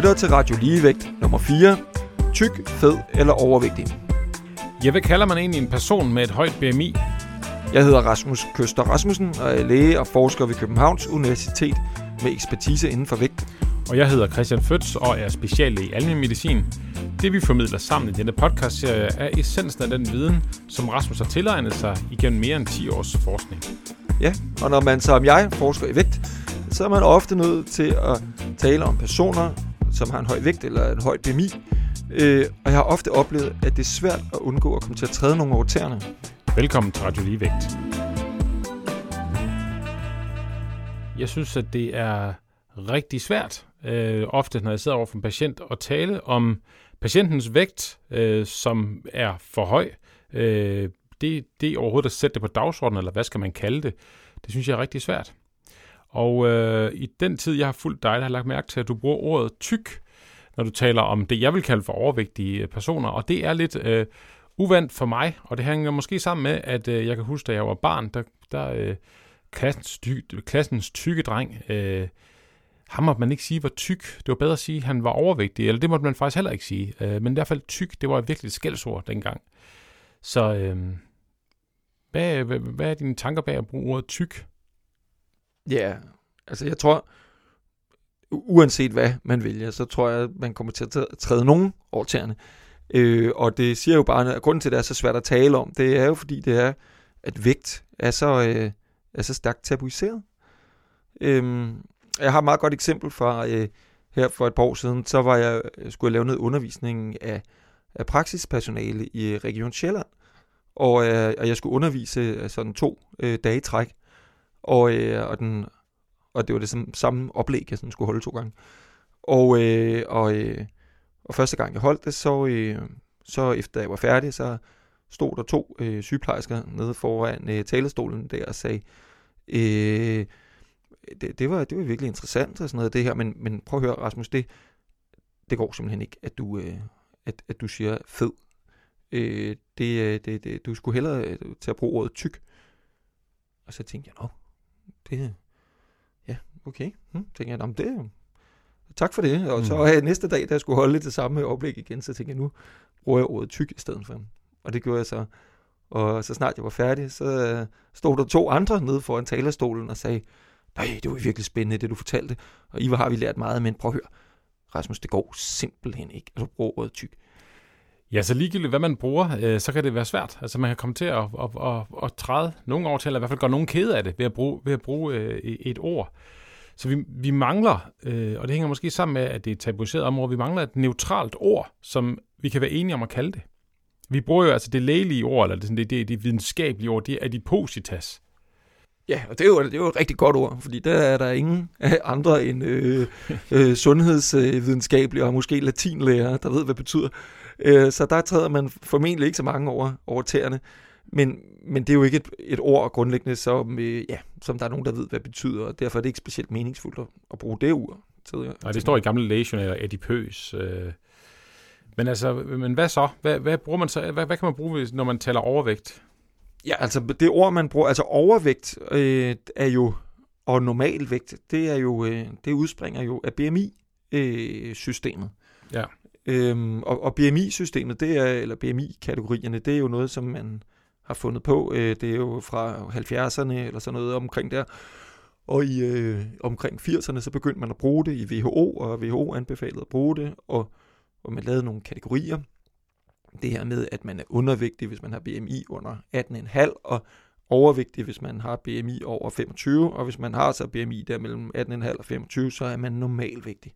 lytter til Radio Ligevægt nummer 4. Tyk, fed eller overvægtig. Ja, hvad kalder man egentlig en person med et højt BMI? Jeg hedder Rasmus Køster Rasmussen og er læge og forsker ved Københavns Universitet med ekspertise inden for vægt. Og jeg hedder Christian Føds og er speciallæge i almen medicin. Det vi formidler sammen i denne podcast-serie er essensen af den viden, som Rasmus har tilegnet sig igennem mere end 10 års forskning. Ja, og når man som jeg forsker i vægt, så er man ofte nødt til at tale om personer, som har en høj vægt eller en høj BMI. Øh, og jeg har ofte oplevet, at det er svært at undgå at komme til at træde nogle over tæerne. Velkommen til Radio Ligevægt. Jeg synes, at det er rigtig svært, øh, ofte når jeg sidder over for en patient, at tale om patientens vægt, øh, som er for høj. Øh, det, det er overhovedet at sætte det på dagsordenen, eller hvad skal man kalde det, det synes jeg er rigtig svært. Og øh, i den tid, jeg har fulgt dig, der har lagt mærke til, at du bruger ordet tyk, når du taler om det, jeg vil kalde for overvægtige øh, personer. Og det er lidt øh, uvandt for mig, og det hænger måske sammen med, at øh, jeg kan huske, da jeg var barn, der, der øh, klassens, ty, klassens tykke dreng, øh, ham måtte man ikke sige var tyk. Det var bedre at sige, at han var overvægtig, eller det måtte man faktisk heller ikke sige. Øh, men i hvert fald tyk, det var virkelig et skældsord dengang. Så øh, hvad, hvad, hvad er dine tanker bag at bruge ordet tyk? Ja, yeah. altså jeg tror, uanset hvad man vælger, så tror jeg, at man kommer til at træde nogen over tæerne. Øh, og det siger jo bare, at grunden til, at det er så svært at tale om, det er jo fordi, det er, at vægt er så, øh, er så stærkt tabuiseret. Øh, jeg har et meget godt eksempel fra øh, her for et par år siden, så var jeg, skulle jeg lave noget undervisning af, af praksispersonale i øh, Region Sjælland, og, øh, og jeg skulle undervise øh, sådan to øh, dage i træk, og, øh, og, den, og det var det samme, samme oplæg, jeg sådan skulle holde to gange. Og, øh, og, øh, og første gang jeg holdt det, så, øh, så efter jeg var færdig, så stod der to øh, sygeplejersker nede foran øh, talestolen der og sagde, øh, det, det, var, det var virkelig interessant og sådan noget det her, men, men prøv at høre Rasmus, det, det går simpelthen ikke, at du, øh, at, at du siger fed. Øh, det, øh, det, det, du skulle hellere øh, til at bruge ordet tyk. Og så tænkte jeg, nå, det, ja, okay. Hm, tænkte jeg, det, tak for det. Og mm. så øh, næste dag, da jeg skulle holde det samme oplæg igen, så tænkte jeg, nu bruger jeg ordet tyk i stedet for. Og det gjorde jeg så. Og så snart jeg var færdig, så øh, stod der to andre nede foran talerstolen og sagde, nej, det var virkelig spændende, det du fortalte. Og Ivar har vi lært meget, men prøv at høre, Rasmus, det går simpelthen ikke, at du bruger ordet tyk. Ja, så ligegyldigt hvad man bruger, øh, så kan det være svært. Altså man kan komme til at, at, at, at træde nogle år til, eller i hvert fald gøre nogen kede af det, ved at bruge, ved at bruge øh, et ord. Så vi, vi mangler, øh, og det hænger måske sammen med, at det er et tabuiseret område, vi mangler et neutralt ord, som vi kan være enige om at kalde det. Vi bruger jo altså det lægelige ord, eller det, det, det, det videnskabelige ord, det er adipositas. Ja, og det er, jo, det er jo et rigtig godt ord, fordi der er der ingen andre end øh, øh, sundhedsvidenskabelige og måske latinlærer, der ved, hvad det betyder. Øh, så der træder man formentlig ikke så mange over, over tæerne. Men, men det er jo ikke et, et ord grundlæggende, som, øh, ja, som der er nogen, der ved, hvad det betyder, og derfor er det ikke specielt meningsfuldt at, at bruge det ord. Til, Nej, det står i gamle lægejournaler, adipøs. Øh. Men altså, men hvad så? Hvad, hvad, bruger man så? Hvad, hvad kan man bruge, når man taler overvægt? Ja, altså det ord, man bruger, altså overvægt øh, er jo, og normalvægt, det er jo, øh, det udspringer jo af BMI-systemet. Øh, ja. Øhm, og, og BMI-systemet, det er, eller BMI-kategorierne, det er jo noget, som man har fundet på. Øh, det er jo fra 70'erne eller sådan noget omkring der. Og i øh, omkring 80'erne, så begyndte man at bruge det i WHO, og WHO anbefalede at bruge det, og, og man lavede nogle kategorier. Det her med, at man er undervægtig, hvis man har BMI under 18,5, og overvægtig, hvis man har BMI over 25, og hvis man har så BMI der mellem 18,5 og 25, så er man normalvægtig.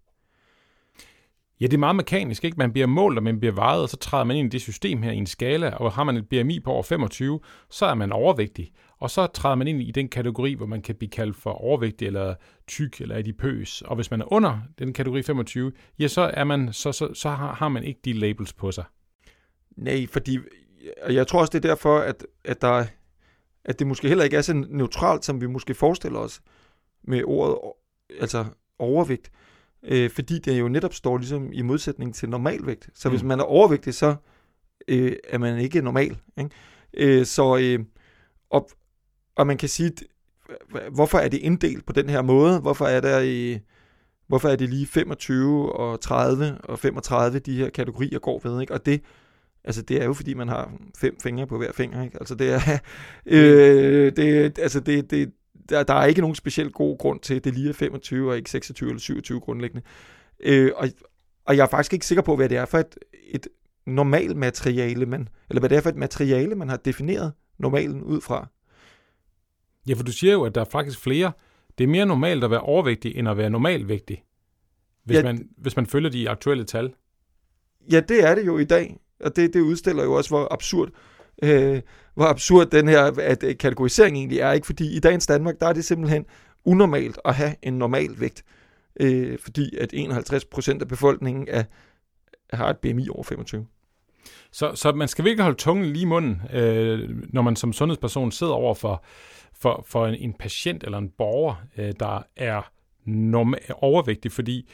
Ja, det er meget mekanisk, ikke? Man bliver målt, og man bliver vejet, og så træder man ind i det system her i en skala, og har man et BMI på over 25, så er man overvægtig. Og så træder man ind i den kategori, hvor man kan blive kaldt for overvægtig, eller tyk, eller adipøs. Og hvis man er under den kategori 25, ja, så, er man, så, så, så har, har man ikke de labels på sig. Nej, fordi og jeg tror også, det er derfor, at, at, der, at det måske heller ikke er så neutralt, som vi måske forestiller os med ordet altså overvægt øh, fordi det jo netop står ligesom i modsætning til normalvægt. Så mm. hvis man er overvægtig, så øh, er man ikke normal. Ikke? Øh, så øh, og, og man kan sige, hvorfor er det inddelt på den her måde? Hvorfor er der i Hvorfor er det lige 25 og 30 og 35, de her kategorier går ved, ikke? Og det, altså det er jo fordi, man har fem fingre på hver finger, ikke? Altså det er, øh, det, altså det, det, der, der er ikke nogen specielt god grund til, at det lige er 25 og ikke 26 eller 27 grundlæggende. Øh, og, og jeg er faktisk ikke sikker på, hvad det er for et, et normal materiale, man, eller hvad det er for et materiale, man har defineret normalen ud fra. Ja, for du siger jo, at der er faktisk flere. Det er mere normalt at være overvægtig, end at være normalvægtig, hvis, Ja. man, hvis man følger de aktuelle tal. Ja, det er det jo i dag, og det, det udstiller jo også, hvor absurd, øh, hvor absurd den her at, øh, kategorisering egentlig er. Ikke? Fordi i dagens Danmark, der er det simpelthen unormalt at have en normal vægt, øh, fordi at 51% af befolkningen er, har et BMI over 25. Så, så man skal virkelig holde tungen lige i munden, øh, når man som sundhedsperson sidder over for, for, for en, en patient eller en borger, øh, der er norma- overvægtig, fordi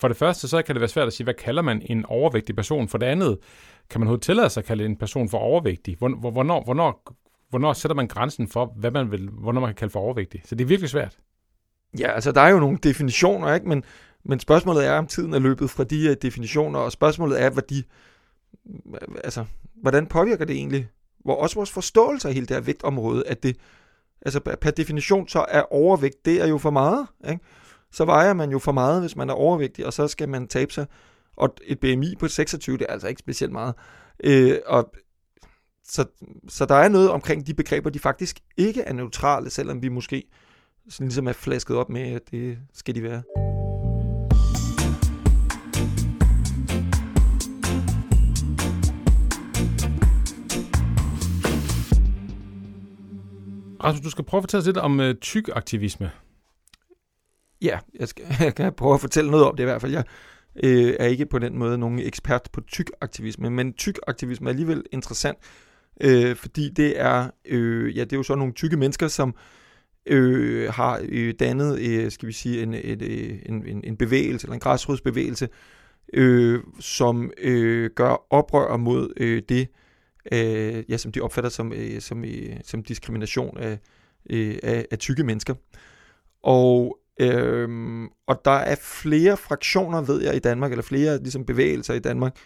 for det første, så kan det være svært at sige, hvad kalder man en overvægtig person? For det andet, kan man overhovedet tillade sig at kalde en person for overvægtig? Hvor- hvor- Hvornår, hvornår, hvornår sætter man grænsen for, hvad man vil, hvornår man kan kalde for overvægtig? Så det er virkelig svært. Ja, altså der er jo nogle definitioner, ikke? Men, men spørgsmålet er, om tiden er løbet fra de uh, definitioner, og spørgsmålet er, hvad de, altså, hvordan påvirker det egentlig? Hvor også vores forståelse af hele det her vægtområde, at det, altså per per definition, så er overvægt, det er jo for meget, ikke? Så vejer man jo for meget, hvis man er overvægtig, og så skal man tabe sig. Og et BMI på 26, det er altså ikke specielt meget. Øh, og så, så der er noget omkring de begreber, de faktisk ikke er neutrale, selvom vi måske sådan ligesom er flasket op med, at det skal de være. Rasmus, du skal prøve at fortælle os lidt om øh, tyk-aktivisme. Ja, jeg, skal, jeg kan prøve at fortælle noget om det i hvert fald. Jeg øh, er ikke på den måde nogen ekspert på tyk-aktivisme, men tyk-aktivisme er alligevel interessant, øh, fordi det er, øh, ja, det er jo så nogle tykke mennesker, som øh, har øh, dannet, øh, skal vi sige, en, et, øh, en, en, en bevægelse, eller en græsrodsbevægelse, øh, som øh, gør oprør mod øh, det, øh, ja, som de opfatter som, øh, som, øh, som diskrimination af, øh, af, af tykke mennesker. Og, øhm, og der er flere fraktioner, ved jeg, i Danmark, eller flere ligesom, bevægelser i Danmark.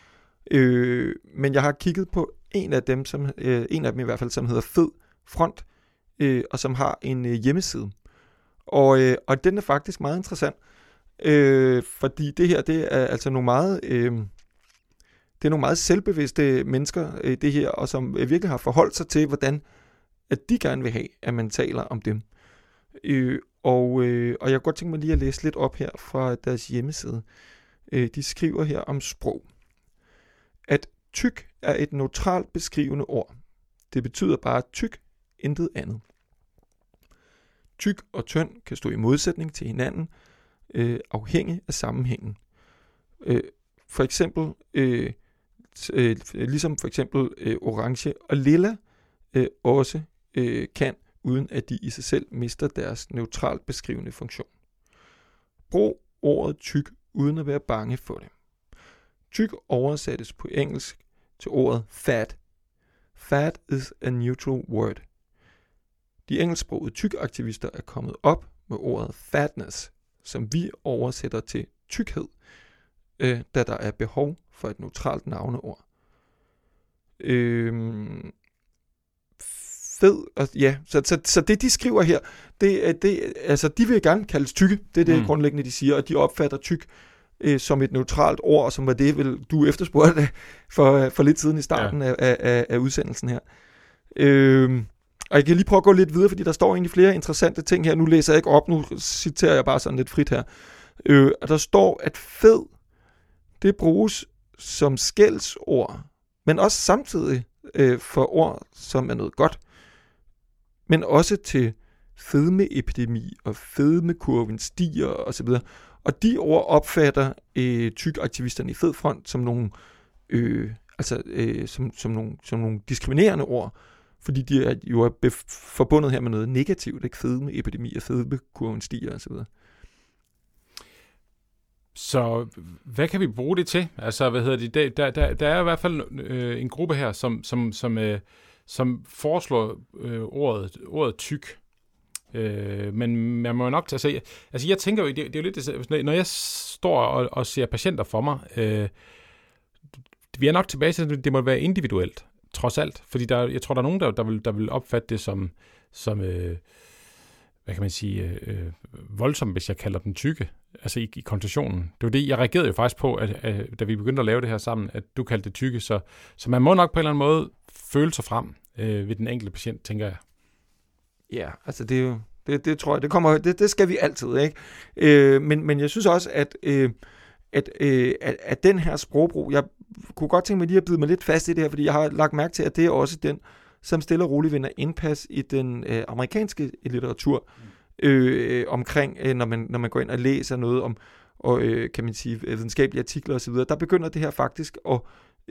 Øh, men jeg har kigget på en af dem, som, øh, en af dem i hvert fald, som hedder Fed Front, øh, og som har en øh, hjemmeside. Og, øh, og den er faktisk meget interessant, øh, fordi det her, det er altså nogle meget... Øh, det er nogle meget selvbevidste mennesker, øh, det her, og som øh, virkelig har forholdt sig til, hvordan at de gerne vil have, at man taler om dem. Øh, og, øh, og jeg kunne godt tænke mig lige at læse lidt op her fra deres hjemmeside. Øh, de skriver her om sprog. At tyk er et neutralt beskrivende ord. Det betyder bare tyk, intet andet. Tyk og tynd kan stå i modsætning til hinanden, øh, afhængig af sammenhængen. Øh, for eksempel, øh, t- øh, ligesom for eksempel øh, orange og lilla øh, også øh, kan, uden at de i sig selv mister deres neutralt beskrivende funktion. Brug ordet tyk, uden at være bange for det. Tyk oversættes på engelsk til ordet fat. Fat is a neutral word. De engelsksprogede tyk-aktivister er kommet op med ordet fatness, som vi oversætter til tykhed, øh, da der er behov for et neutralt navneord. Øhm, fed, og, ja, så, så, så det de skriver her, det, er- det, altså de vil gerne kaldes tykke, det er det Mm. grundlæggende de siger, og de opfatter tyk øh, som et neutralt ord, som var det, vel, du efterspurgte for, for lidt siden i starten ja. af, af, af, udsendelsen her. Øhm, og jeg kan lige prøve at gå lidt videre, fordi der står egentlig flere interessante ting her. Nu læser jeg ikke op, nu citerer jeg bare sådan lidt frit her. Øh, og der står, at fed, det bruges som skældsord, men også samtidig øh, for ord, som er noget godt. Men også til fedmeepidemi og fedmekurven stiger osv. Og de ord opfatter øh, tyk-aktivisterne i Fedfront som nogle, øh, altså, øh, som, som, nogle, som nogle diskriminerende ord, fordi de er, jo er bef- forbundet her med noget negativt, ikke fedmeepidemi og fedmekurven stiger osv. Så hvad kan vi bruge det til? Altså, hvad hedder det? Der, der, der, der er i hvert fald øh, en gruppe her, som, som, som, øh, som foreslår øh, ordet, ordet tyk. Øh, men man må jo nok tage sig... Altså, jeg tænker jo, det, det er jo lidt... Når jeg står og, og ser patienter for mig, øh, vi er nok tilbage til, at det må være individuelt, trods alt. Fordi der, jeg tror, der er nogen, der, der, vil, der vil opfatte det som, som øh, hvad kan man sige, øh, øh voldsomt, hvis jeg kalder dem tykke, altså i, i koncentrationen. Det var det, jeg reagerede jo faktisk på, at, at, da vi begyndte at lave det her sammen, at du kaldte det tykke, så, så man må nok på en eller anden måde føle sig frem øh, ved den enkelte patient, tænker jeg. Ja, altså det er jo, det, det tror jeg, det kommer, det, det skal vi altid, ikke? Øh, men, men jeg synes også, at, øh, at, øh, at, at den her sprogbrug, jeg kunne godt tænke mig lige at bide mig lidt fast i det her, fordi jeg har lagt mærke til, at det er også den, som stille og roligt vinder indpas i den øh, amerikanske litteratur mm. øh, omkring, øh, når, man, når man går ind og læser noget om, og, øh, kan man sige, videnskabelige artikler osv., der begynder det her faktisk at,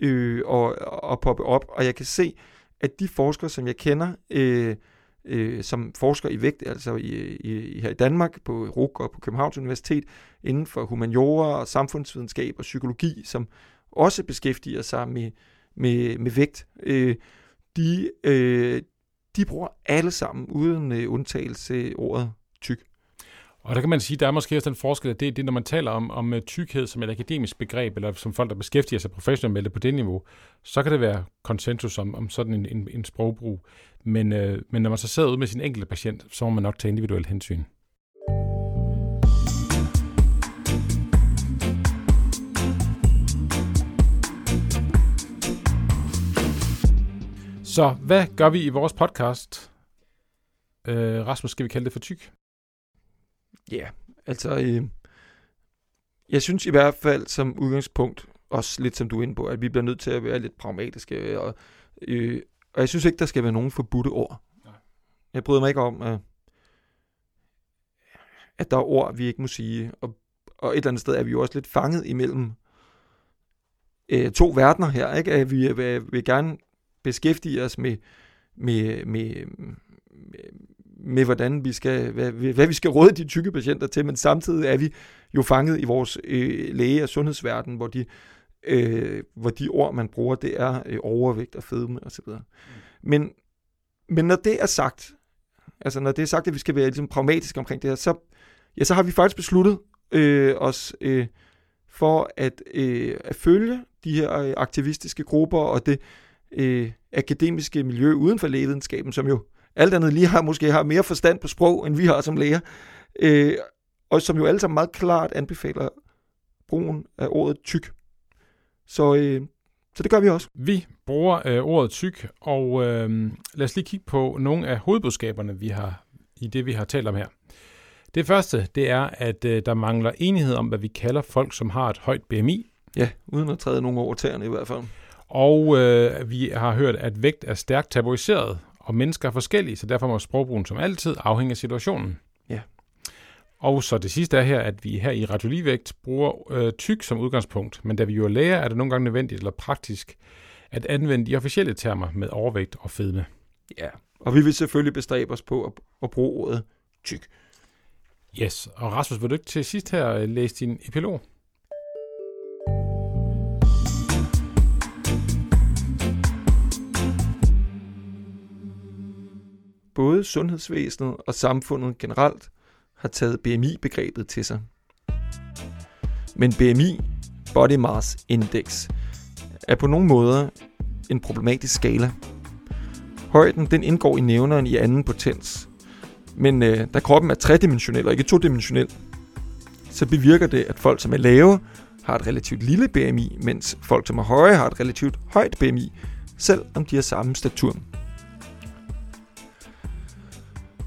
øh, og, og poppe op, og jeg kan se, at de forskere, som jeg kender, øh, øh, som forsker i vægt, altså i, i, her i Danmark, på RUK og på Københavns Universitet, inden for humaniora og samfundsvidenskab og psykologi, som også beskæftiger sig med, med, med vægt, øh, de, øh, de bruger alle sammen uden øh, undtagelse ordet. Og der kan man sige, der er måske også den forskel, at det, det når man taler om, om øh, tykkhed som et akademisk begreb, eller som folk, der beskæftiger sig professionelt med det på det niveau, så kan det være konsensus om, om sådan en, en, en sprogbrug. Men, øh, men når man så sidder ud med sin enkelte patient, så må man nok tage individuelt hensyn. Så hvad gør vi i vores podcast? Øh, Rasmus, skal vi kalde det for tyk? Ja, yeah, altså... Øh, jeg synes i hvert fald som udgangspunkt, også lidt som du er inde på, at vi bliver nødt til at være lidt pragmatiske. Og, øh, og jeg synes ikke, der skal være nogen forbudte ord. Nej. Jeg bryder mig ikke om, at, at der er ord, vi ikke må sige. Og, og et eller andet sted er vi jo også lidt fanget imellem øh, to verdener her. Ikke? At vi vil, vil gerne beskæftige os med, med, med, med, med hvordan vi skal, hvad, hvad vi skal råde de tykke patienter til, men samtidig er vi jo fanget i vores øh, læge- og sundhedsverden, hvor de, øh, hvor de ord, man bruger, det er øh, overvægt og fedme osv. Mm. Men, men når det er sagt, altså når det er sagt, at vi skal være ligesom pragmatiske omkring det her, så, ja, så har vi faktisk besluttet øh, os øh, for at, øh, at følge de her øh, aktivistiske grupper og det øh, akademiske miljø uden for lægevidenskaben, som jo alt andet lige har måske har mere forstand på sprog, end vi har som læger, øh, og som jo alle sammen meget klart anbefaler brugen af ordet tyk. Så, øh, så det gør vi også. Vi bruger øh, ordet tyk, og øh, lad os lige kigge på nogle af hovedbudskaberne, vi har i det, vi har talt om her. Det første, det er, at øh, der mangler enighed om, hvad vi kalder folk, som har et højt BMI. Ja, uden at træde nogen over tæerne i hvert fald. Og øh, vi har hørt, at vægt er stærkt tabuiseret, og mennesker er forskellige, så derfor må sprogbrugen som altid afhænge af situationen. Ja. Og så det sidste er her, at vi her i radioligevægt bruger øh, tyk som udgangspunkt, men da vi jo er læger, er det nogle gange nødvendigt eller praktisk at anvende de officielle termer med overvægt og fedme. Ja, og vi vil selvfølgelig bestræbe os på at, at bruge ordet tyk. Yes, og Rasmus, vil du ikke til sidst her øh, læse din epilog? Både sundhedsvæsenet og samfundet generelt har taget BMI-begrebet til sig. Men BMI, Body Mass Index, er på nogle måder en problematisk skala. Højden den indgår i nævneren i anden potens. Men øh, da kroppen er tredimensionel og ikke todimensionel, så bevirker det, at folk, som er lave, har et relativt lille BMI, mens folk, som er høje, har et relativt højt BMI, selv om de har samme statur.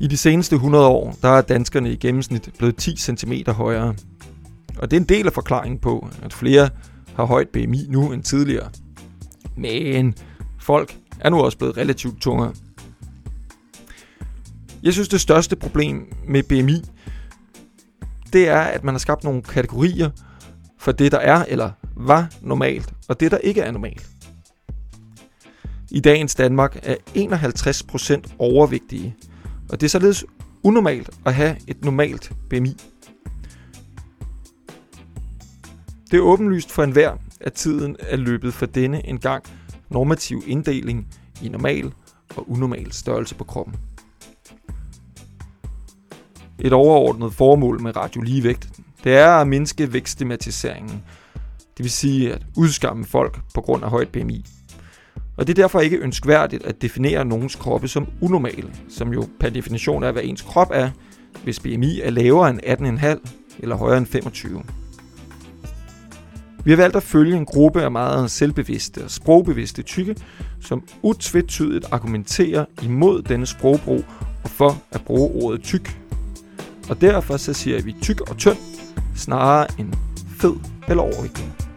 I de seneste 100 år, der er danskerne i gennemsnit blevet 10 cm højere. Og det er en del af forklaringen på, at flere har højt BMI nu end tidligere. Men folk er nu også blevet relativt tungere. Jeg synes, det største problem med BMI, det er, at man har skabt nogle kategorier for det, der er eller var normalt, og det, der ikke er normalt. I dagens Danmark er 51% overvægtige, og det er således unormalt at have et normalt BMI. Det er åbenlyst for enhver, at tiden er løbet for denne engang normativ inddeling i normal og unormal størrelse på kroppen. et overordnet formål med radio ligevægt. Det er at mindske vækststigmatiseringen. Det vil sige at udskamme folk på grund af højt BMI. Og det er derfor ikke ønskværdigt at definere nogens kroppe som unormale, som jo per definition er, hvad ens krop er, hvis BMI er lavere end 18,5 eller højere end 25. Vi har valgt at følge en gruppe af meget selvbevidste og sprogbevidste tykke, som utvetydigt argumenterer imod denne sprogbrug og for at bruge ordet tyk. Og derfor så siger vi tyk og tynd, snarere end fed eller overvægtig.